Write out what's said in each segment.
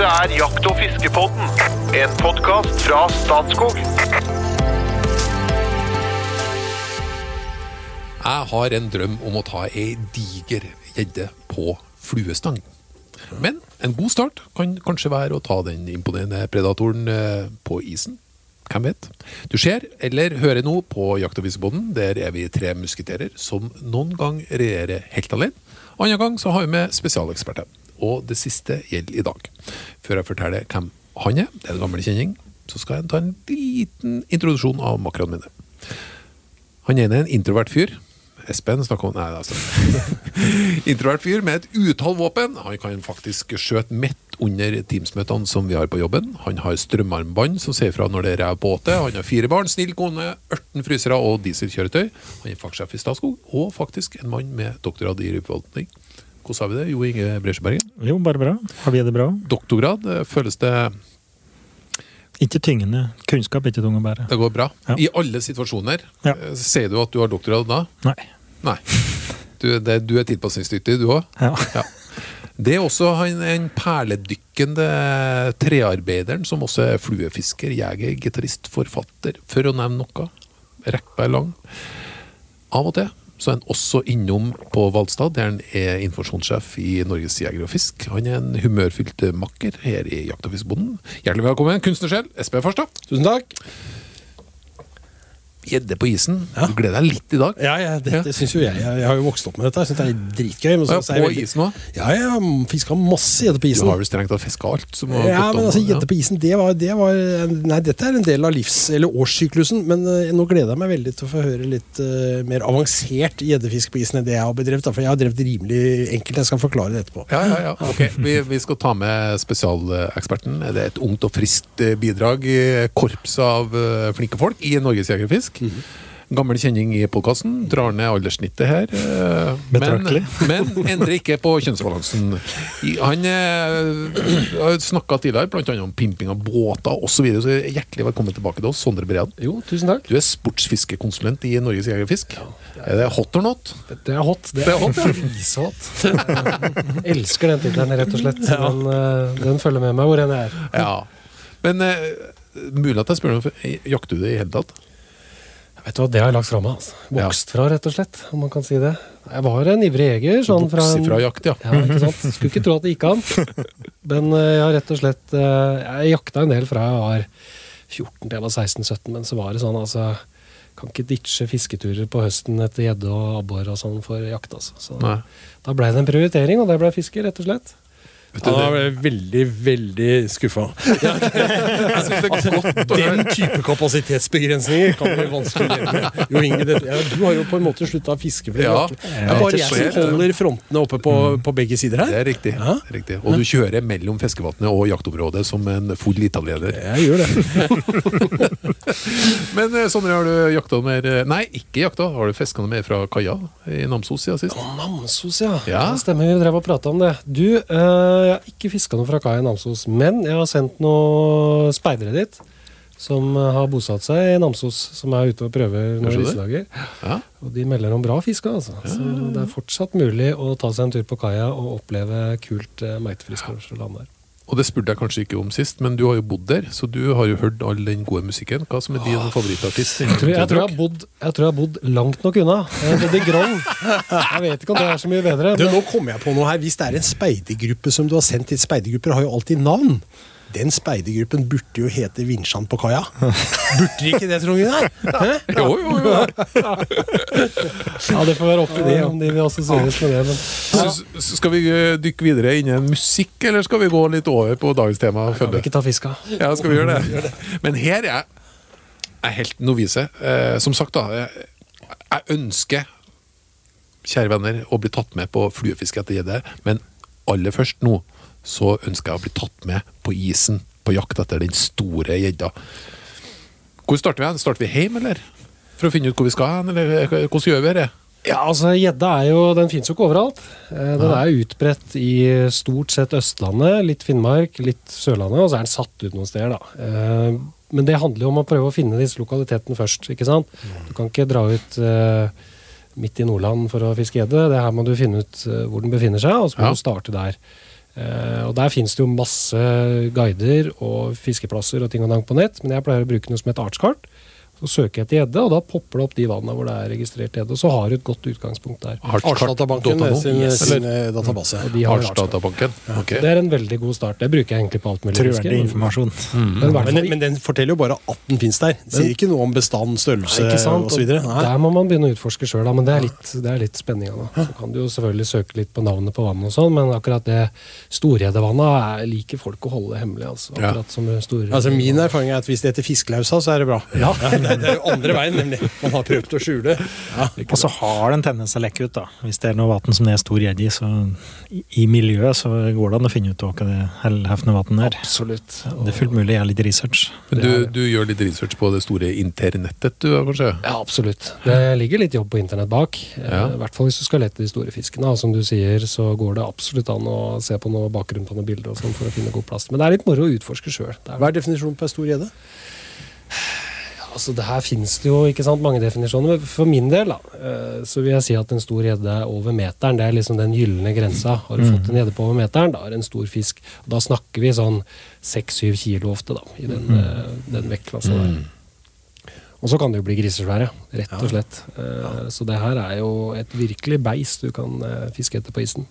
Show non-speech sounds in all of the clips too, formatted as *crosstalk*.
Dette er Jakt- og fiskepodden, en podkast fra Statskog. Jeg har en drøm om å ta ei diger gjedde på fluestang. Men en god start kan kanskje være å ta den imponerende predatoren eh, på isen. Hvem vet? Du ser eller hører nå på Jakt- og fiskebåten. Der er vi tre musketerer som noen gang regjerer helt alene. Andre gang så har vi med spesialeksperter. Og det siste gjelder i dag. Før jeg forteller hvem han er, det er en gammel kjenning, så skal jeg ta en liten introduksjon av makkerne mine. Han ene er en introvert fyr. Espen snakker om Nei, altså. *laughs* introvert fyr med et utall våpen. Han kan faktisk skjøte midt under Teams-møtene som vi har på jobben. Han har strømarmbånd som sier fra når det er rev på åte. Han har fire barn, snill kone, 18 frysere og dieselkjøretøy. Han er fagsjef i Statskog, og faktisk en mann med doktorgrad i rypeforvaltning. Hvordan har vi det, Jo Inge Bresjebergen? Jo, bare bra. Har vi det bra? Doktorgrad, eh, føles det Ikke tyngende. Kunnskap er ikke tung å bære. Det går bra? Ja. I alle situasjoner? Ja. Eh, Sier du at du har doktorgrad da? Nei. Nei. Du, det, du er tilpasningsdyktig, du òg? Ja. Ja. Det er også han, en perledykkende trearbeideren som også er fluefisker, jeger, gitarist, forfatter, for å nevne noe. Rekka er lang. Av og til så er han også innom på Valstad, der han er informasjonssjef i Norges Jeger og Fisk. Han er en humørfylt makker her i Jakt- og fiskebonden. Hjertelig velkommen, kunstnersjel Espen Farstad. Tusen takk. Gjedde på isen. Du gleder deg litt i dag. Ja, ja, det synes jo jeg. Jeg har jo vokst opp med dette. Jeg synes det er dritgøy. Men så, Ja, på veldig- isen òg. Ja, jeg har fiska masse gjedde på isen. Du har vel strengt tatt fiska alt som har Ja, men om. altså, ja. gjedde på isen, det var, det var Nei, dette er en del av livs- eller årssyklusen. Men uh, nå gleder jeg meg veldig til å få høre litt uh, mer avansert gjeddefisk på isen enn det jeg har bedrevet. Da, for jeg har drevet rimelig enkelt. Jeg skal forklare det etterpå. Ja, ja, ja. Ok, vi, vi skal ta med spesialeksperten. Det er et ungt og friskt eh, bidrag Korps av uh, flinke folk i Norges Jeger Mm -hmm. Gammel kjenning i podkasten. Drar ned alderssnittet her. eh, Men, *laughs* men endrer ikke på kjønnsbalansen. Han eh, har snakka tidligere annet om pimping av båter osv. Så, videre, så hjertelig velkommen tilbake til oss, Sondre Brean. Jo, tusen takk. Du er sportsfiskekonsulent i Norges Jeger og Fisk. Er det hot or not? Det er hot. Det Det er hot, ja. Grisehot. *laughs* Elsker den tittelen, rett og slett. Den, eh, den følger med meg hvor enn jeg er. Ja. Men eh, mulig at jeg spør om jakter du det i hele tatt? Vet du hva, Det har jeg lagt fra meg. Altså. Vokst fra, rett og slett. om man kan si det. Jeg var en ivrig jeger. Sånn fra en- fra jakt, ja. Ja, ikke sant? Skulle ikke tro at det gikk an. *laughs* Men eh, jeg har rett og slett eh, Jeg jakta en del fra jeg var 14 til jeg var 16-17, men så var det sånn, altså Kan ikke ditche fisketurer på høsten etter gjedde og abbor og sånn for jakt, altså. Så Nei. da ble det en prioritering, og det ble fiske, rett og slett. Da ble jeg veldig, veldig skuffa. *laughs* det er å. Den type kapasitetsbegrensninger kan bli vanskelig leve med. Jo, Inge, det, ja, du har jo på en måte slutta å fiske. For det, Ja. det er bare jeg som holder frontene oppe på, på begge sider Det her. er riktig. Ja. det riktig. Og du kjører mellom fiskevannet og jaktområdet som en full italiener. Jeg gjør det. *laughs* Men eh, Sondre, har du jakta mer eh, Nei, ikke jakta. Har du fiska mer fra kaia i Namsos siden sist? Namsos, ja. Ja. Det stemmer, vi drev og prata om det. Du, eh, jeg har ikke fiska noe fra kai i Namsos, men jeg har sendt noen speidere dit. Som eh, har bosatt seg i Namsos, som er ute og prøver noen Kanskje i det? disse dager. Ja. Og de melder om bra fiske, altså. Så det er fortsatt mulig å ta seg en tur på kaia og oppleve kult uh, meitefiskland der. Og det spurte jeg kanskje ikke om sist, men du har jo bodd der, så du har jo hørt all den gode musikken. Hva som er din favorittartist? Jeg tror jeg, tror jeg, har bodd, jeg tror jeg har bodd langt nok unna. Det er Grong. Jeg vet ikke om det er så mye bedre. Du, nå kommer jeg på noe her. Hvis det er en speidergruppe som du har sendt til Speidergrupper, har jo alltid navn. Den speidergruppen burde jo hete Vinsjan på kaia. Burde de ikke det, tror du? Ja. Jo, jo, jo. Ja, Det får være opp til de om de vil assosieres med det. Men Ja. så skal vi eh, dykke videre innen musikk, eller skal vi gå litt over på dagens tema? kan vi ikke ta fiska? Ja, skal vi gjøre det? Men her er jeg er helt novise. Eh, som sagt, da. Jeg, jeg ønsker, kjære venner, å bli tatt med på fluefiske etter gjedde, men aller først nå så ønsker jeg å bli tatt med på isen på jakt etter den store gjedda. Hvor starter vi? hen? Starter vi hjemme, eller? For å finne ut hvor vi skal hen, eller hvordan gjør vi det? Ja, altså Gjedda er jo, den finnes jo ikke overalt. Eh, Den er utbredt i stort sett Østlandet, litt Finnmark, litt Sørlandet, og så er den satt ut noen steder. da. Eh, Men det handler jo om å prøve å finne disse lokalitetene først. ikke sant? Du kan ikke dra ut eh, midt i Nordland for å fiske gjedde. Det her må du finne ut hvor den befinner seg, og så må Ja. du starte der. Eh, og Der finnes det jo masse guider og fiskeplasser og ting og ting på nett, men jeg pleier å bruke noe som heter artskart. Så søker jeg etter gjedde, og da popper det opp de vannene hvor det er registrert gjedde. Og så har du et godt utgangspunkt der. Artsdatabanken Artsdatabanken.no. sin, Yes. sin eh, database. Og de har Ja. Artsdatabanken. Det er en veldig god start. Det bruker jeg egentlig på alt mulig. Troverdig men- informasjon. Men, Men, men den forteller jo bare at den finnes der. Sier ikke noe om bestand, størrelse osv. Der må man begynne å utforske sjøl, men det er litt, det er litt spenninga. Så kan du jo selvfølgelig søke litt på navnet på vannet og sånn, men akkurat det storgjeddevannet er- liker folk å holde hemmelig. altså. Ja. Akkurat som store... Altså Min erfaring er at hvis det heter fiskelausa, så er det bra. Ja. *laughs* det, det er jo andre veien, nemlig. Man har prøvd å skjule. Ja. Og så har det en tendens til å lekke ut, da. Hvis det er noe vann som det er stor gjedde i, så i, i miljøet så går det an å finne ut hva det hefne vannet er. Absolutt. Det er fullt mulig å gjøre litt research. Men du, du gjør litt research på det store internettet, du kanskje? Ja, absolutt. Det ligger litt jobb på internett bak. Eh, Ja. I hvert fall hvis du skal lete de store fiskene. Og som du sier, så går det absolutt an å se på noe bakgrunn på noen bilder og sånn for å finne god plass. Men det er litt moro å utforske sjøl. Hva er definisjonen på ei stor gjedde? Altså, det her finnes det jo ikke sant, mange definisjoner. Men for min del da, eh, så vil jeg si at en stor gjedde er over meteren. Det er liksom den gylne grensa. Har du fått en gjedde på over meteren, da er det en stor fisk. Og da snakker vi sånn seks-syv kilo ofte, da, i den, eh, den vektklassa der. Og så kan det jo bli grisesvære, rett og slett. Eh, Så det her er jo et virkelig beist du kan fiske etter på isen.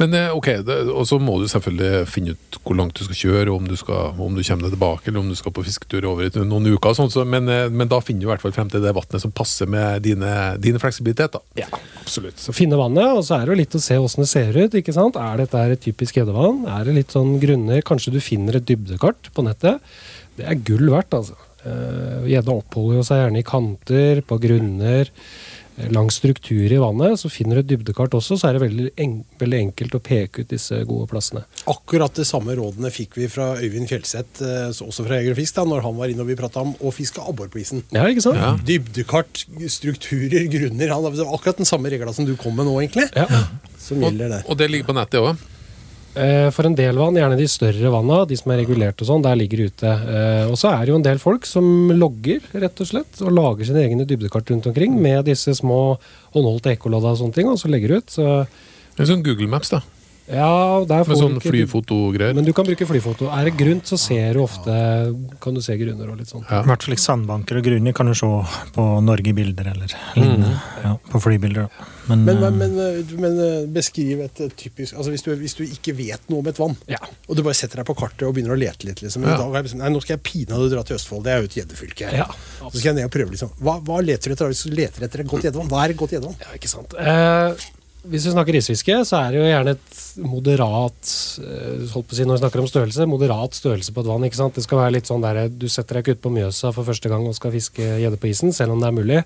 Men eh, ok, og så må du selvfølgelig finne ut hvor langt du skal kjøre, om du, skal, om du kommer deg tilbake, eller om du skal på fisketur over noen uker. Sånt, så, men, eh, men da finner du i hvert fall frem til det vannet som passer med dine, din fleksibilitet. Da. Ja, absolutt. Så finne vannet, og så er det jo litt å se åssen det ser ut. ikke sant? Er dette her et typisk gjeddevann? Er det litt sånn grunner? Kanskje du finner et dybdekart på nettet? Det er gull verdt, altså. Eh, Gjedda oppholder jo seg gjerne i kanter, på grunner, eh, struktur i vannet. Så finner du et dybdekart også, så er det veldig, en, veldig enkelt å peke ut disse gode plassene. Akkurat de samme rådene fikk vi fra Øyvind Fjelseth, eh, også fra Jeger og Fisk, da, når han var inne og vi prata om å fiske abbor på isen. Ja, ikke sant? Ja. Dybdekart, strukturer, grunner. Han har akkurat den samme regla som du kom med nå, egentlig. Ja. Som gjelder det. Og, og det ligger på nettet òg. Eh, For en del vann, gjerne de større vanna, de som er regulert og sånn, der ligger ute. Eh, Og så er det jo en del folk som logger, rett og slett, og lager sine egne dybdekart rundt omkring med disse små håndholdte ekkolodda og sånne ting, og så legger ut. Så En sånn Google Maps, da. Ja, der får Med sånn flyfotogreier. Men du kan bruke flyfoto. Er det grunt, så ser du ofte Kan du se grunner og litt sånn. Ja. I hvert fall ikke sandbanker og grunner kan du se på Norge-bilder eller lignende. Ja, på flybilder. Men, Men, eh, men, men, eh, men eh, beskriv et typisk altså hvis du, hvis du ikke vet noe om et vann, Ja. og du bare setter deg på kartet og begynner å lete litt liksom, Ja. Dag jeg bestemt, Nei, nå skal jeg pinadø dra til Østfold, det er jo et gjeddefylke. Ja. Så skal jeg ned og prøve, liksom. Hva, hva leter du etter hvis du leter etter et godt gjeddevann? Hva er et godt gjeddevann? Ja, ikke sant. Eh, hvis vi snakker isfiske, så er det jo gjerne et moderat eh, holdt på å si Når vi snakker om størrelse, moderat størrelse på et vann. ikke sant? Det skal være litt sånn der, Du setter deg ikke ut på Mjøsa for første gang og skal fiske gjedde på isen, selv om det er mulig.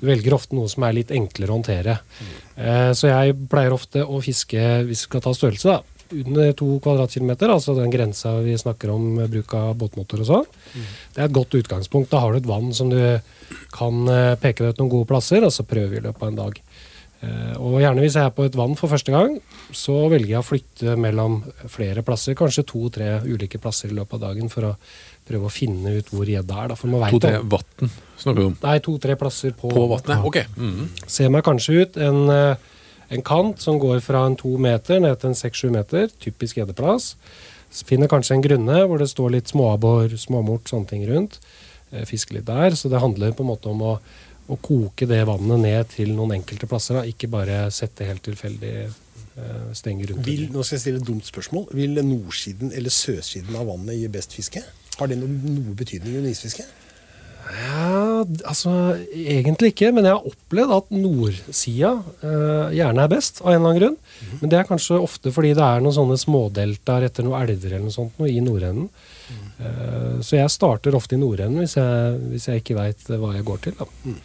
Du velger ofte noe som er litt enklere å håndtere. Eh, så jeg pleier ofte å fiske, hvis vi skal ta størrelse, da, under to kvadratkilometer, altså den grensa vi snakker om bruk av båtmotor og sånn. Det er et godt utgangspunkt. Da har du et vann som du kan eh, peke deg ut noen gode plasser, og så prøve i løpet av en dag. Eh, Og gjerne hvis jeg er på et vann for første gang, så velger jeg å flytte mellom flere plasser, kanskje to-tre ulike plasser i løpet av dagen, for å prøve å finne ut hvor gjedda er. To-tre vann snakker vi om. Nei, to-tre plasser på, På vannet? Ok. -hmm. Ser meg kanskje ut en, eh, en kant som går fra en to meter ned til en seks-sju meter, typisk gjeddeplass. Finner kanskje en grunne hvor det står litt småabbor, småmort, sånne ting rundt. Fiske Fisker litt der. Så det handler på en måte om å, å koke det vannet ned til noen enkelte plasser. Da. Ikke bare sette helt tilfeldig eh, stenger rundt. Vil, nå skal jeg stille et dumt spørsmål. Vil nordsiden eller sørsiden av vannet gi best fiske? Har det noe, noe betydning under isfiske? Ja, altså egentlig ikke, men jeg har opplevd at nordsida eh, gjerne er best, av en eller annen grunn. Men det er kanskje ofte fordi det er noen sånne smådeltaer etter noen elver eller noe sånt noe i nordenden. Eh, så jeg starter ofte i nordenden hvis jeg, hvis jeg ikke veit hva jeg går til. Da.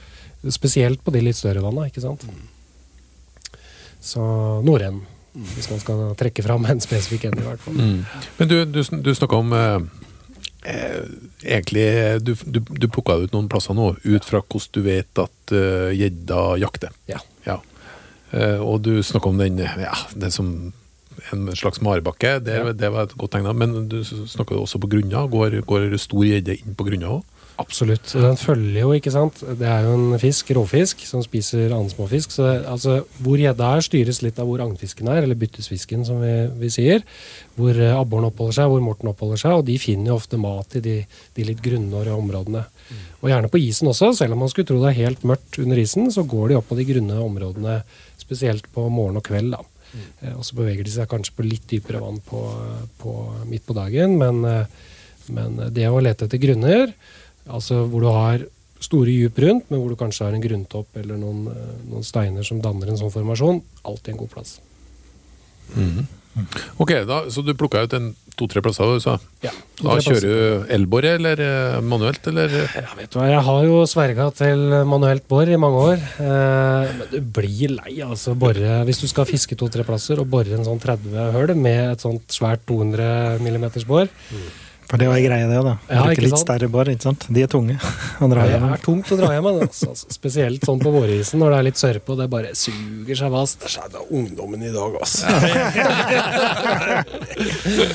Spesielt på de litt større vanna, ikke sant. Så nordenden. Hvis man skal trekke fram en spesifikk en, i hvert fall. Mm. Men du, du, du snakka om eh, eh, Egentlig, du, du, du plukka ut noen plasser nå, ut fra hvordan du vet at eh, gjedda jakter. Ja. Ja. Eh, og du snakka om den ja, det som en slags marebakke. Det, Ja. det var et godt tegn. Men du snakka også på grunna. Går, går stor gjedde inn på grunna òg? Absolutt. Den følger jo, ikke sant. Det er jo en fisk, råfisk, som spiser annen småfisk. Så altså, hvor gjedda er, styres litt av hvor agnfisken er, eller byttesfisken, som vi, vi sier. Hvor eh, abboren oppholder seg, hvor morten oppholder seg. Og de finner jo ofte mat i de, de litt grunnere områdene. Og gjerne på isen også. Selv om man skulle tro det er helt mørkt under isen, så går de opp på de grunne områdene, spesielt på morgen og kveld. da. Mm. Og så beveger de seg kanskje på litt dypere vann på, på, midt på dagen. Men, eh, men det å lete etter grunner, altså hvor du har store djup rundt, men hvor du kanskje har en grunntopp eller noen, eh, noen steiner som danner en sånn formasjon, alltid en god plass. Ok, da, Så du plukka ut en to-tre plasser, du sa. Ja, Da kjører du elbore eller eh, manuelt, eller? Ja, vet du hva, Jeg har jo sverga til manuelt bor i mange år. Eh, men du blir lei altså bore, hvis du skal fiske to-tre plasser og bore en sånn 30 høl med et sånt svært 200 mm bor. For det var greia, greie, det, da. Ja, Bruke litt større bor, ikke sant. De er tunge *laughs* å dra Det er tungt å dra hjem. Altså. Altså, Spesielt sånn på vårisen når det er litt sørpe og det bare suger seg fast. Det skjedde av ungdommen i dag, altså.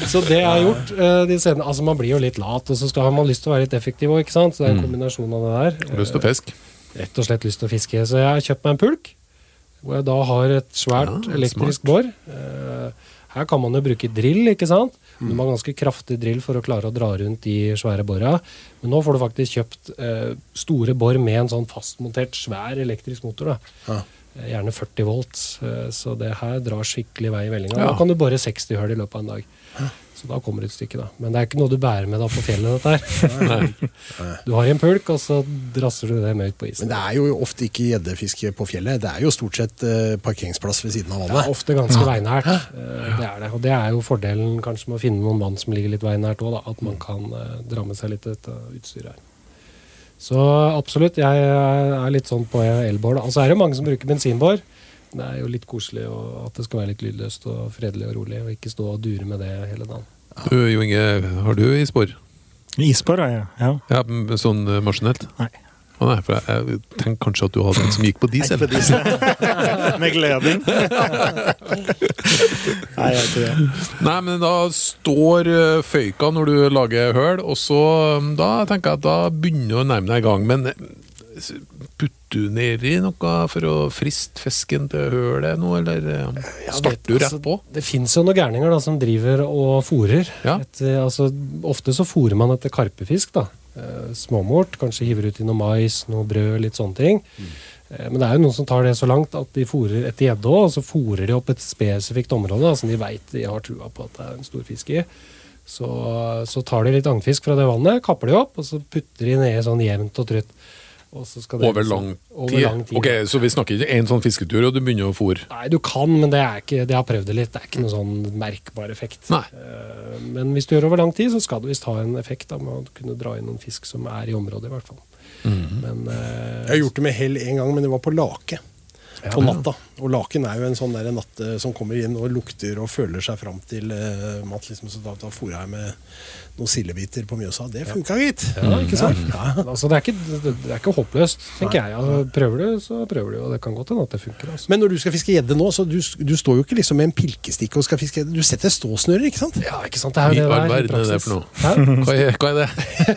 Så det jeg har gjort eh, de senere, altså Man blir jo litt lat, og så skal, har man lyst til å være litt effektiv òg, ikke sant. Så det er en kombinasjon av det der. Lyst til å fiske? Eh, Rett og slett lyst til å fiske. Så jeg har kjøpt meg en pulk, hvor jeg da har et svært Ja, elektrisk bor. Eh, Her kan man jo bruke drill, ikke sant. Du må ha ganske kraftig drill for å klare å dra rundt de svære bora. Men nå får du faktisk kjøpt eh, store bor med en sånn fastmontert svær elektrisk motor. da. Ja. Eh, Gjerne 40 volt, eh, så det her drar skikkelig vei i vellinga. Ja. Nå kan du bore 60 hull i løpet av en dag. Så da kommer det et stykke, da. Men det er ikke noe du bærer med deg på fjellet, dette her. *laughs* Du har en pulk, og så drasser du det med ut på isen. Men det er jo ofte ikke gjeddefiske på fjellet. Det er jo stort sett eh, parkeringsplass ved siden av vannet. Det er ofte ganske veinært. eh, Det er det. Og det er jo fordelen kanskje med å finne noen vann som ligger litt veinært òg, at man kan eh, dra med seg litt dette utstyret her. Så absolutt, jeg er litt sånn på elbår. Og så er det mange som bruker bensinbår. Det er jo litt koselig og at det skal være litt lydløst og fredelig og rolig, og ikke stå og dure med det hele dagen. Du, Jo Inge, har du isbor? Isbor har jeg, ja. Ja, sånn eh, maskinelt? Nei. Å nei, for jeg, jeg tenkte kanskje at du hadde en som gikk på diesel. På diesel. *laughs* Med gleden. *laughs* Nei, jeg tror det. Nei, men da står eh, føyka når du lager høl, og så um, da tenker jeg at da begynner du å nærme deg i gang. Men eh, putter du nedi noe for å friste fisken til hølet nå, eller eh, starter du rett på? Det fins jo noen gærninger da, som driver og fòrer. Ja. Altså, ofte så fòrer man etter karpefisk. da. Eh, småmort, kanskje hiver ut i noe mais, noe brød, litt sånne ting. Mm. men det er jo noen som tar det så langt at de fôrer etter gjedde òg, og så fôrer de opp et spesifikt område da, som de veit de har trua på at det er en stor fisk i. Så, så tar de litt agnfisk fra det vannet, kapper de opp, og så putter de nedi sånn jevnt og trutt. Og så skal det Over liksom- lang tid? Over lang tid. Ok, Så vi snakker ikke én sånn fisketur, og du begynner å fôre? Nei, du kan, men det er ikke, jeg har prøvd det litt. Det er ikke noe sånn merkbar effekt. Nei. Eh, Men hvis du gjør det over lang tid, så skal det visst ha en effekt da, med å kunne dra inn noen fisk som er i området, i hvert fall. Mhm. Men uh, Jeg har gjort det med hell en gang, men det var på Lake. På natta. Og laken er jo en sånn der natte som kommer inn og lukter og føler seg fram til uh, mat. Liksom, så da, da fôra jeg med noen sildebiter på Mjøsa. Det funka, gitt. Ja, ikke sant? Ja. Altså, det, er ikke, det det er ikke håpløst, tenker jeg. Altså, prøver du, så prøver du, og det kan godt hende at det funker. Altså. Men når du skal fiske gjedde nå, så du, du står jo ikke liksom med en pilkestikke og skal fiske gjedde. Du setter ståsnører, ikke sant? Ja, ikke sant? Det er jo det der i er praksis. *laughs* Hva er, hva er det?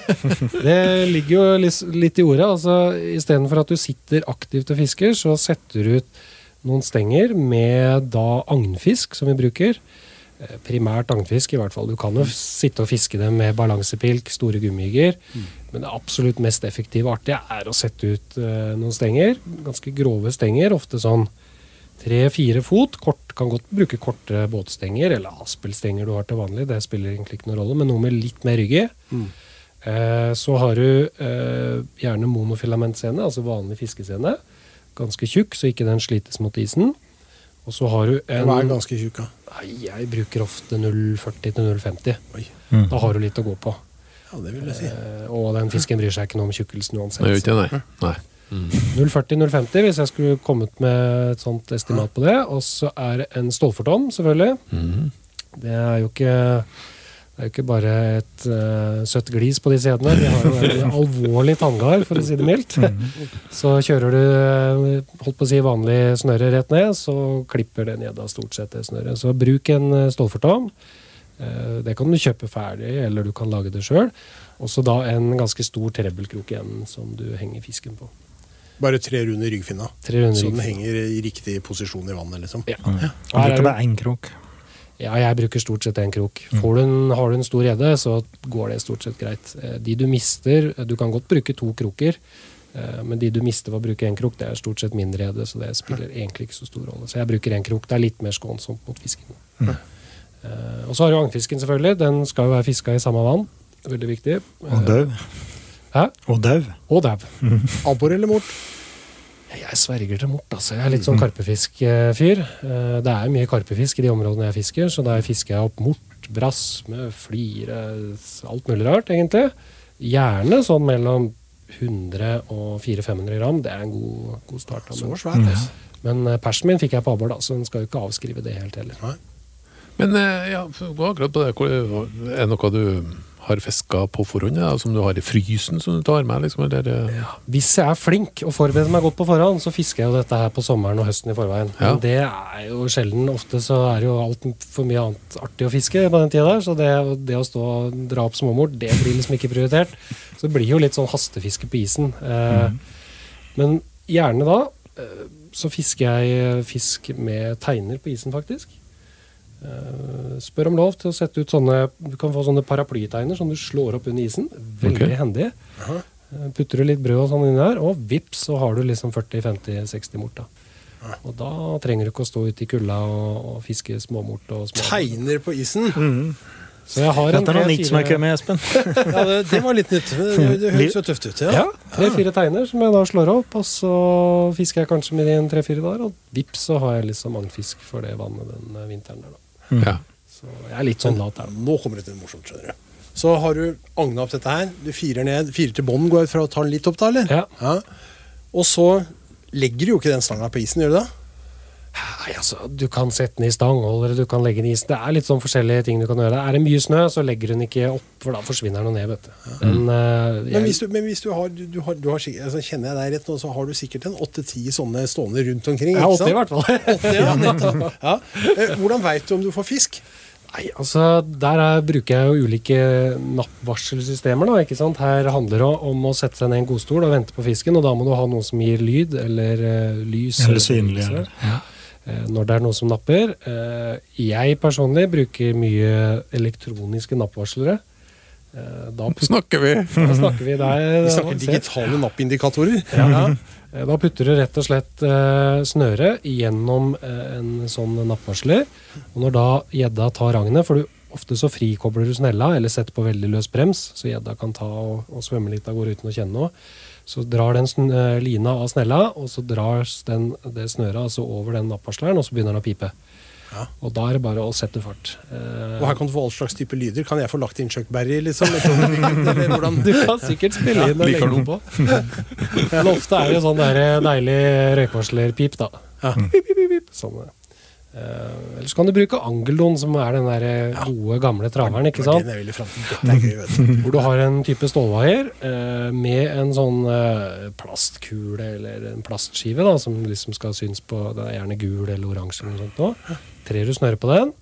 *laughs* Det ligger jo litt, litt i ordet. altså Istedenfor at du sitter aktivt og fisker, så setter du ut noen stenger med da agnfisk, som vi bruker. Eh, Primært agnfisk, i hvert fall. Du kan jo sitte og fiske dem med balansepilk, store gummijigger. Men det absolutt mest effektive og artige er å sette ut uh, noen stenger. Ganske grove stenger, ofte sånn tre-fire fot. Kort, kan godt bruke korte båtstenger, eller aspelstenger du har til vanlig. Det spiller egentlig ikke noen rolle, men noe med litt mer rygg i. Eh, så har du uh, gjerne monofilamentscene, altså vanlig fiskescene. Ganske tjukk, så ikke den slites mot isen. Og så har du en Den er ganske tjukk. ja. Nei, jeg bruker ofte 0,40 til 0,50. Mm. Da har du litt å gå på. Ja, det vil jeg si. Eh, og den fisken bryr seg ikke noe om tjukkelsen uansett. Det gjør ikke det, nei. nei. 0,40-0,50 hvis jeg skulle kommet med et sånt estimat på det. Og så er det en stålfortom, selvfølgelig. Mm. Det er jo ikke det er jo ikke bare et uh, søtt glis på de sædene. De har jo en *laughs* alvorlig tanngard, for å si det mildt. Så kjører du eh, holdt på å si vanlig snøre rett ned, så klipper det ned av stort sett det snøret. Så bruk en eh, stålfortom. Eh, Det kan du kjøpe ferdig, eller du kan lage det sjøl. Og så da en ganske stor trebbelkrok igjen som du henger fisken på. Bare tre runder ryggfinna. Tre runder Så den ryggfinna. henger i riktig posisjon i vannet, liksom. Ja. Mm. Her Jeg er det- bare én krok. Ja, jeg bruker stort sett en krok. Får du en, har du en stor gjedde, så går det stort sett greit. Eh, De du mister Du kan godt bruke to kroker, eh, men de du mister ved å bruke én krok, det er stort sett mindre gjedde, så det spiller egentlig ikke så stor rolle. Så jeg bruker én krok. Det er litt mer skånsomt mot fisken. Mm. Og så har du agnfisken, selvfølgelig. Den skal jo være fiska i samme vann. Veldig viktig. Og dau. Hæ? Og dau. Og dau. Abbor eller mort? Jeg sverger til mort. altså. Jeg er litt sånn karpefiskfyr. Eh, Det er mye karpefisk i de områdene jeg fisker, så der fisker jeg opp mort, brasme, flire, alt mulig rart, egentlig. Gjerne sånn mellom 100 og 400-500 gram. Det er en god, god start. da. Så svært. Altså. men eh, persen min fikk jeg på abbor, da, så den skal jo ikke avskrive det helt heller. Men eh, ja, gå akkurat på det. Er det noe du har fiska på forhånd, ja, som du har i frysen som du tar med? Liksom, eh, Hvis jeg er flink og forbereder meg godt på forhånd, så fisker jeg jo dette her på sommeren og høsten i forveien. Ja. Men det er jo sjelden. Ofte så er det jo altfor mye annet artig å fiske på den tida der. Så det, det å stå og dra opp småmort, det blir liksom ikke prioritert. Så det blir jo litt sånn hastefiske på isen. Eh, Men gjerne da eh, så fisker jeg fisk med teiner på isen, faktisk. Eh, spør om lov til å sette ut sånne Du kan få sånne paraplyteiner som du slår opp under isen. Veldig okay. hendig. Eh, Putter du litt brød og sånn inni der, og vips, så har du liksom 40-50-60 mort. da. Og da trenger du ikke å stå ute i kulda og, og fiske småmort og småmort. Tegner på isen. Så jeg har Dette er noe nytt som er med, Espen. *laughs* Ja, det, det var litt nytt. Det, det høres jo tøft ut. Ja. Ja, tre-fire teiner som jeg da slår opp, og så fisker jeg kanskje med de en tre-fire dager, og vips, så har jeg liksom agnfisk for det vannet den eh, vinteren der, da. Ja. Så jeg er litt sånn lat der. Nå kommer det til noe morsomt, skjønner du. Så har du agna opp dette her. Du firer ned. Firer til bånn, går jeg ut fra og tar den litt opp, da, eller? Ja. Og så legger du jo ikke den stanga på isen, gjør du det? Nei, altså, Du kan sette den i stang eller du kan legge den i isen. Det er litt sånn forskjellige ting du kan gjøre. Er det mye snø, så legger hun ikke opp, for da forsvinner den ned, vet du. Men, eh, Men hvis du, men hvis du har, du, du har, du har altså, Kjenner jeg deg rett nå, så har du sikkert en åtte-ti sånne stående rundt omkring. Ja, åtte 80 i hvert fall. *laughs* 80, ja, *laughs* ja. Eh, Hvordan veit du om du får fisk? Nei, altså, Der er, bruker jeg jo ulike nappvarselsystemer. da, ikke sant? Her handler det om å sette seg ned i en godstol og vente på fisken, og da må du ha noe som gir lyd eller uh, lys. Eller synlig. Eller. eh, når det er noe som napper. Eh, jeg personlig bruker mye elektroniske nappvarslere. Eh, da, *laughs* Snakker vi! da snakker vi der. *laughs* Vi snakker digitale nappindikatorer. *laughs* Ja. Eh, Da putter du rett og slett snøret gjennom eh, en sånn nappvarsler. Og når da gjedda tar agnet, for du, ofte så frikobler du snella eller setter på veldig løs brems, så gjedda kan ta og, og svømme litt av gårde uten å kjenne noe, så drar den sn eh, lina av snella, og så dras den, det snøret altså over den nappvarsleren, og så begynner den å pipe. Ja. Og da er det bare å sette fart. Uh, Og her kan du få all slags type lyder. Kan jeg få lagt inn Chuck Berry, liksom? Hvordan? *laughs* Du kan sikkert spille inn og legge den på. *laughs* Men ofte er det jo sånn der deilig røykvarslerpip, da. Ja. Pip, pip, pip, pip. Sånn. Eh, Eller så kan du bruke angeldon, som er den der gode, gamle traveren. ikke sant? Hvor du har en type stålvaier eh, med en sånn eh, plastkule eller en plastskive da, som liksom skal synes på Det er gjerne gul eller oransje eller noe sånt. nå. Trer du snøret på den.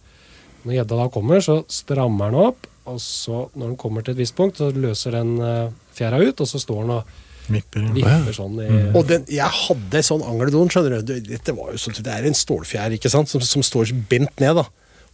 Når gjedda da kommer, så strammer den opp. Og så, når den kommer til et visst punkt, så løser den eh, fjæra ut, og så står den og Vipper. vipper sånn i Og den, jeg hadde sånn angeldon, skjønner du. Det- Dette var jo sånn, det er en stålfjær ikke sant? Som, som står bent ned. da.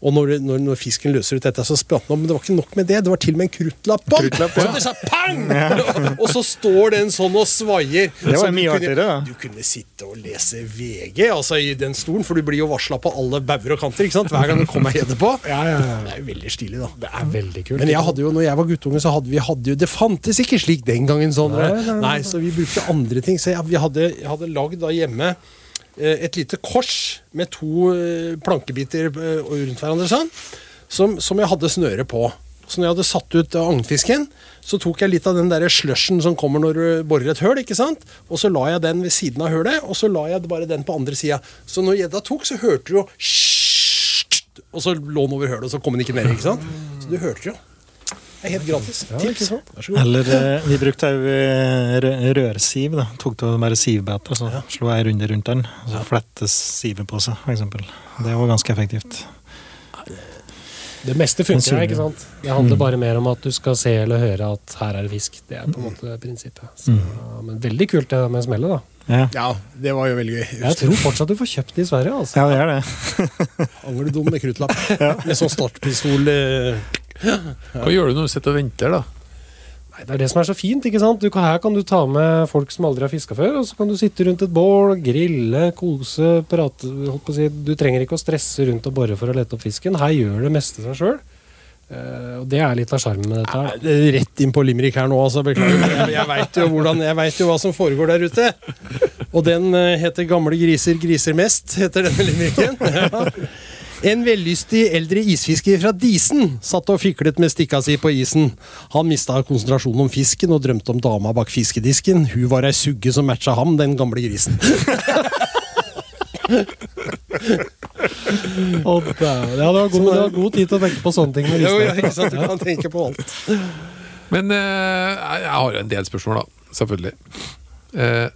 Og når, når, når fisken løser ut dette, så spratt den opp. Men det var ikke nok med det. Det var til og med en kruttlapp på ja. Så det sa pang! *laughs* og så står den sånn og svaier. Det var mye artigere, da. Du kunne sitte og lese VG altså i den stolen, for du blir jo varsla på alle bauger og kanter ikke sant? hver gang du kommer deg på. *laughs* Ja, ja, ja. Det er jo veldig stilig, da. Det er veldig kult. Men jeg hadde jo, når jeg var guttunge, så hadde vi hadde jo, det fantes ikke slik den gangen. sånn. Nei, Nei, nei, nei. Så vi brukte andre ting. Så jeg, vi hadde, jeg hadde lagd da hjemme eh, et lite kors med to eh, plankebiter eh, rundt hverandre sånn, som, som jeg hadde snøre på. Så når jeg hadde satt ut eh, agnfisken, så tok jeg litt av den der slushen som kommer når du borer et høl, ikke sant? og så la jeg den ved siden av hølet, og så la jeg bare den på andre sida. Så når gjedda tok, så hørte du jo og så lå den over hølet, og så kom den ikke ned. ikke sant? Så du hørte jo. Det er helt gratis. Tips. Vær så god. Eller eh, vi brukte òg rø- rørsiv. da. Tok det bare sivbeter, så slo ei runde rundt den. Og så flettes sivet på seg, f.eks. Det var ganske effektivt. Det meste funker, ikke sant? Det handler bare mer om at du skal se eller høre at her er det fisk. Det er på en måte prinsippet. Så, Men veldig kult det med smellet, da. Ja, Ja, det var jo veldig gøy. Jeg tror fortsatt du får kjøpt det i Sverige. altså. ja det er det. Angledom med kruttlapp. Med sånn startpistol. eh, Hva gjør du når du sitter og venter, da? Nei, Det er det som er så fint. ikke sant? Du her kan du ta med folk som aldri har fiska før, og så kan du sitte rundt et bål, grille, kose, prate holdt på å si. Du trenger ikke å stresse rundt og bore for å lete opp fisken. Her gjør det meste seg sjøl. og det er litt av sjarmen med dette. her. Det er Rett inn på limerick her nå, altså. Beklager. Jeg, jeg veit jo, hvordan- jeg vet jo hva som foregår der ute. Og den uh, heter 'Gamle griser griser mest', heter denne limericken. Ja. En vellystig eldre isfisker fra Disen satt og fiklet med stikka si på isen. Han mista konsentrasjonen om fisken og drømte om dama bak fiskedisken. Hun var ei sugge som matcha ham, den gamle grisen. *laughs* Å, dæven. ja, du har, god, du har god tid til å tenke på sånne ting. Med Jo, ja, ikke sant? Du kan tenke på alt. Men uh, jeg har jo en del spørsmål, da. Selvfølgelig. Uh,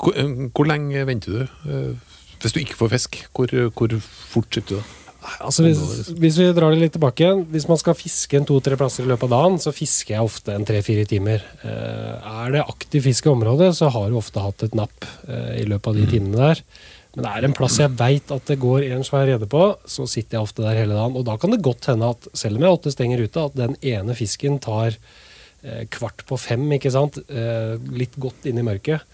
hvor, eh, hvor lenge venter du? Eh, hvis du ikke får fisk, hvor, hvor fort sitter du da? Altså, hvis, hvis vi drar det litt tilbake igjen Hvis man skal fiske en to-tre plasser i løpet av dagen, så fisker jeg ofte en tre-fire timer. Eh, er det aktiv fisk i området, så har du ofte hatt et napp eh, i løpet av de timene der. Men det er en plass jeg veit at det går en svær rede på, så sitter jeg ofte der hele dagen. Og da kan det godt hende at selv om jeg har åtte stenger ute, at den ene fisken tar eh, kvart på fem, ikke sant. Litt godt inn i mørket.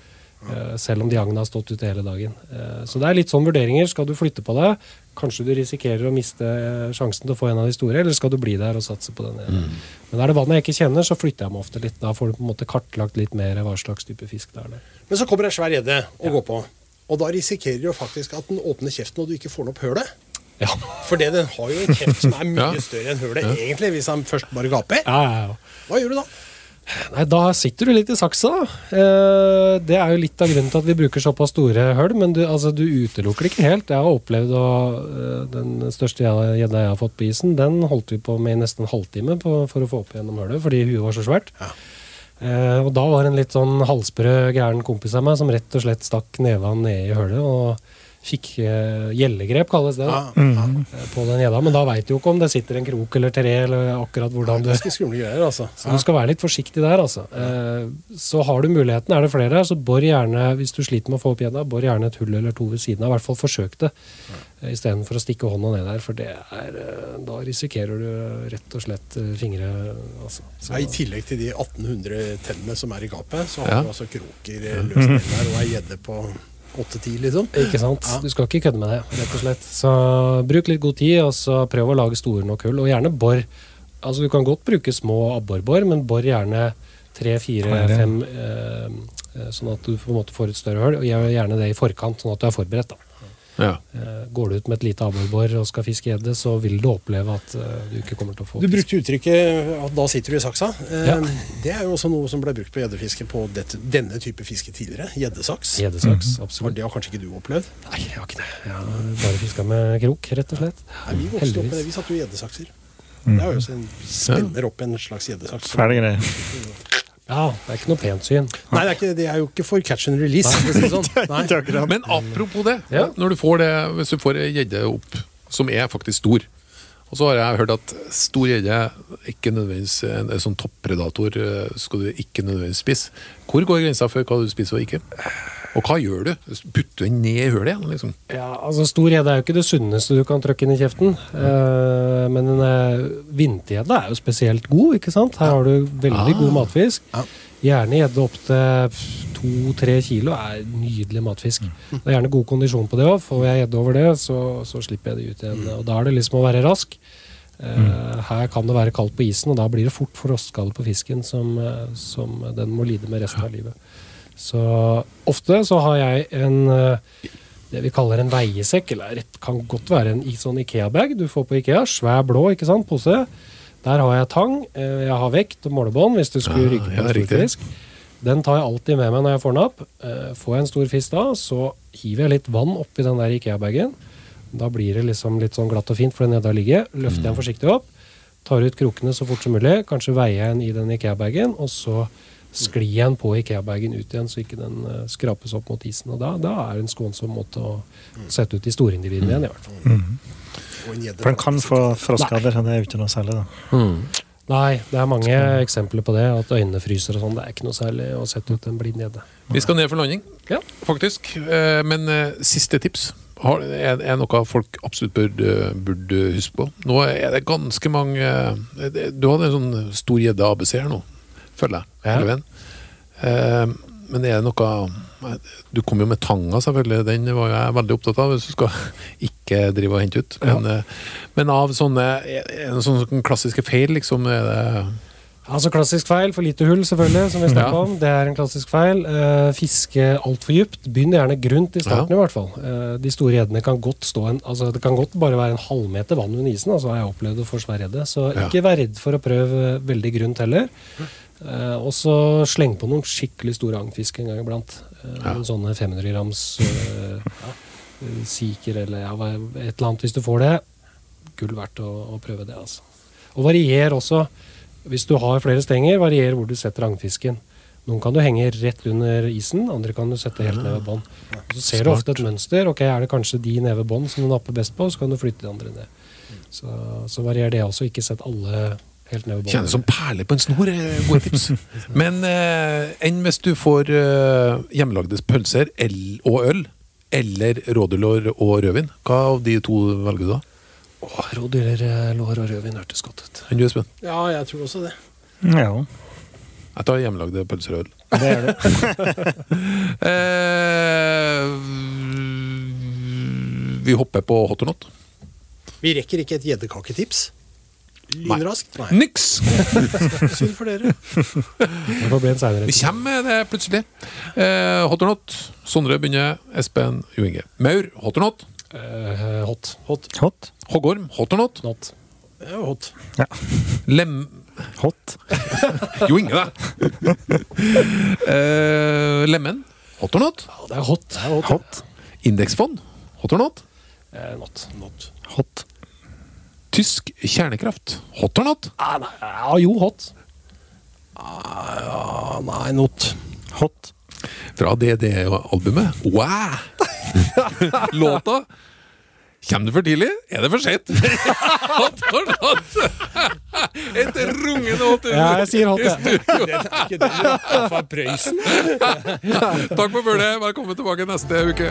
Eh, selv om de agna har stått ute hele dagen. Eh, så det er litt sånn vurderinger. Skal du flytte på deg? Kanskje du risikerer å miste eh, sjansen til å få en av de store, eller skal du bli der og satse på den ene? Men er det vannet jeg ikke kjenner, så flytter jeg meg ofte litt. Da får du på en måte kartlagt litt mer hva slags type fisk det er der. Men så kommer en svær gjedde og går på. Og da risikerer du faktisk at den åpner kjeften og du ikke får den opp hølet. Ja. For det, den har jo en kjeft som er *laughs* mye Ja. større enn hølet, egentlig, hvis han først bare gaper. Ja, ja, ja. Hva gjør du da? Nei, Da sitter du litt i saksa. da. Eh, det er jo litt av grunnen til at vi bruker såpass store høl, men du, altså, du utelukker det ikke helt. Jeg har opplevd å, eh, Den største gjedda jeg har fått på isen, den holdt vi på med i nesten en halvtime på, for å få opp gjennom hølet, fordi huet var så svært. Ja. Eh, og da var en litt sånn halvsprø gæren kompis av meg som rett og slett stakk neva ned i hullet og fikk eh, gjellegrep, kalles det, da, Ja, ja. eh, på den gjedda. Men da veit du jo ikke om det sitter en krok eller tre, eller akkurat hvordan du greier, altså. så du skal være litt forsiktig der, altså. Eh, så har du muligheten, er det flere her, så bor gjerne, hvis du sliter med å få opp gjedda, bor gjerne et hull eller to ved siden av. I hvert fall forsøk det, istedenfor å stikke hånda ned der. For det er Da risikerer du rett og slett fingre, altså. Så, Ja, I tillegg til de 1800 tennene som er i gapet, så har Ja. du altså kroker løst ned der og ei gjedde på 8-10, liksom. ikke sant? Ja. Du skal ikke kødde med det, rett og slett. Så bruk litt god tid, og så prøv å lage store nok hull. Og gjerne bor. Altså Du kan godt bruke små abborbor, men bor gjerne tre, fire, fem, eh, eh, sånn at du på en måte får et større hull. Og gjør gjerne det i forkant, sånn at du er forberedt. da. Ja. Eh, går du ut med et lite abborbor og skal fiske gjedde, så vil du oppleve at eh, du ikke kommer til å få Du brukte uttrykket at 'da sitter du i saksa'. Eh, Ja. Det er jo også noe som ble brukt på gjeddefiske på dette, denne type fiske tidligere. Gjeddesaks. Gjeddesaks, -hmm. absolutt. Det har kanskje ikke du opplevd? Nei, jeg har ikke det. Jeg har bare fiska med krok, rett og slett. Nei, vi vokste opp med det. Vi satte jo gjeddesakser. Det er jo også en spenner opp en slags gjeddesaks. Ferdig greier. Ja, det er ikke noe pent syn. Nei, det er, ikke, det er jo ikke for catch and release. Nei. det sånn. Nei. *laughs* Men apropos det, Ja. når du får det, hvis du får ei gjedde opp som er faktisk stor Og så har jeg hørt at stor gjedde ikke nødvendigvis en, en sånn toppredator eh, skal du ikke nødvendigvis spise. Hvor går grensa for hva du spiser og ikke? Og hva gjør du? Putter du den ned i hullet igjen? liksom? Ja, altså Stor gjedde er jo ikke det sunneste du kan trykke inn i kjeften. Eh, men en uh, vintergjedde er jo spesielt god, ikke sant? Her har du veldig Ah. god matfisk. Ja. Gjerne gjedde opp til to-tre kilo er nydelig matfisk. Mm. Det er gjerne god kondisjon på det òg. Får jeg gjedde over det, så, så slipper jeg det ut igjen. Og da er det liksom å være rask. Eh, her kan det være kaldt på isen, og da blir det fort frostskade på fisken som, eh, som den må lide med resten av livet. Så ofte så har jeg en eh, det vi kaller en veiesekk, eller det kan godt være en sånn Ikea-bag du får på Ikea. Svær blå ikke sant, pose. Der har jeg tang, eh, jeg har vekt og målebånd hvis du skulle rykke på en stor fisk. Den tar jeg alltid med meg når jeg får den opp. Eh, Får jeg en stor fisk da, så hiver jeg litt vann oppi den der Ikea-bagen. Da blir det liksom litt sånn glatt og fint, for den nede ligger. Løfter jeg den forsiktig opp, tar ut krokene så fort som mulig, kanskje veier jeg den i den Ikea-bagen, og så sklir igjen på Ikea-bagen ut igjen, så ikke den eh, skrapes opp mot isen. Og da, da er det en skånsom måte å sette ut de store individene igjen, i hvert fall. Mm. For den kan få frostskader, det er jo ikke noe særlig, da. Nei, det er mange eksempler på det. At øynene fryser og sånn. Det er ikke noe særlig å sette ut en blind gjedde. Vi skal ned for landing, Ja. faktisk. Eh, Men eh, siste tips er, noe folk absolutt burde, burde huske på. Nå er det ganske mange Du hadde en sånn stor gjedde ABC her nå, føler jeg. Ja. hele veien. Eh, Men er det noe Du kom jo med tanga, selvfølgelig. Den var jeg veldig opptatt av, hvis du skal ikke drive og hente ut. Men, ja. men av sånne, en det sånne klassiske feil, liksom, er det Altså Klassisk feil, for lite hull, selvfølgelig, som vi Ja. om. Det er en klassisk feil. Eh, fiske altfor dypt. Begynn gjerne grunt i starten, i hvert fall. Eh, de store gjeddene kan godt stå en altså Det kan godt bare være en halvmeter vann under isen. altså har jeg opplevd å få svær gjedde. Så Ja. ikke vær redd for å prøve veldig grunt heller. Eh, og så sleng på noen skikkelig store agnfisk en gang iblant. Eh, Ja. Sånne 500 grams eh, siker eller ja, et eller annet hvis du får det. Gull verdt å, å prøve det, altså. Og varier også. Hvis du har flere stenger, varier hvor du setter agnfisken. Noen kan du henge rett under isen, andre kan du sette helt ned ved bånn. Så ser du ofte et mønster. ok, Er det kanskje de nede ved bånn som du napper best på, så kan du flytte de andre ned. Så, så varier det også. Ikke sett alle helt ned. Kjennes som perler på en snor. eh, Gode tips. *laughs* Men eh, enn hvis du får eh, hjemmelagde pølser el og øl, eller rådyrlår og rødvin? Hva av de to velger du da? Åh, Rådyr, eh, og rødvin hørtes godt ut. Enn du, Espen? Ja, jeg tror også det. Ja, Jeg tar hjemmelagde pølser og øl. *laughs* det er det. *laughs* Eh, vi hopper på hot or not. Vi rekker ikke et gjeddekaketips. Lynraskt? Nei. Niks! *laughs* Synd for dere. Det får bli en seinere. Vi kommer med det plutselig. Eh, hot or not. Sondre begynner. Espen Jo Inge. Maur. Hot or not. Eh, hot. Hot. Hot. Hoggorm. Hot or not. Not. Hot. Lem... Hot. *laughs* Jo Inge, da! eh, lemen. Hot or not. Ja, det er hot. Det er hot. Hot. Indeksfond. Hot or not. Eh, not. Not. Hot. Tysk kjernekraft. Hot or not. Ah, nei, ja, jo, hot. Ah, nei, not. Hot. Fra DDE-albumet. Wow! *laughs* Låta Kommer du for tidlig, er det for sent. *laughs* Hot or not. *laughs* Et rungende hot Ja, jeg sier hot, jeg. Det er ikke den fra Prøysen. Takk for følget. Velkommen tilbake neste uke.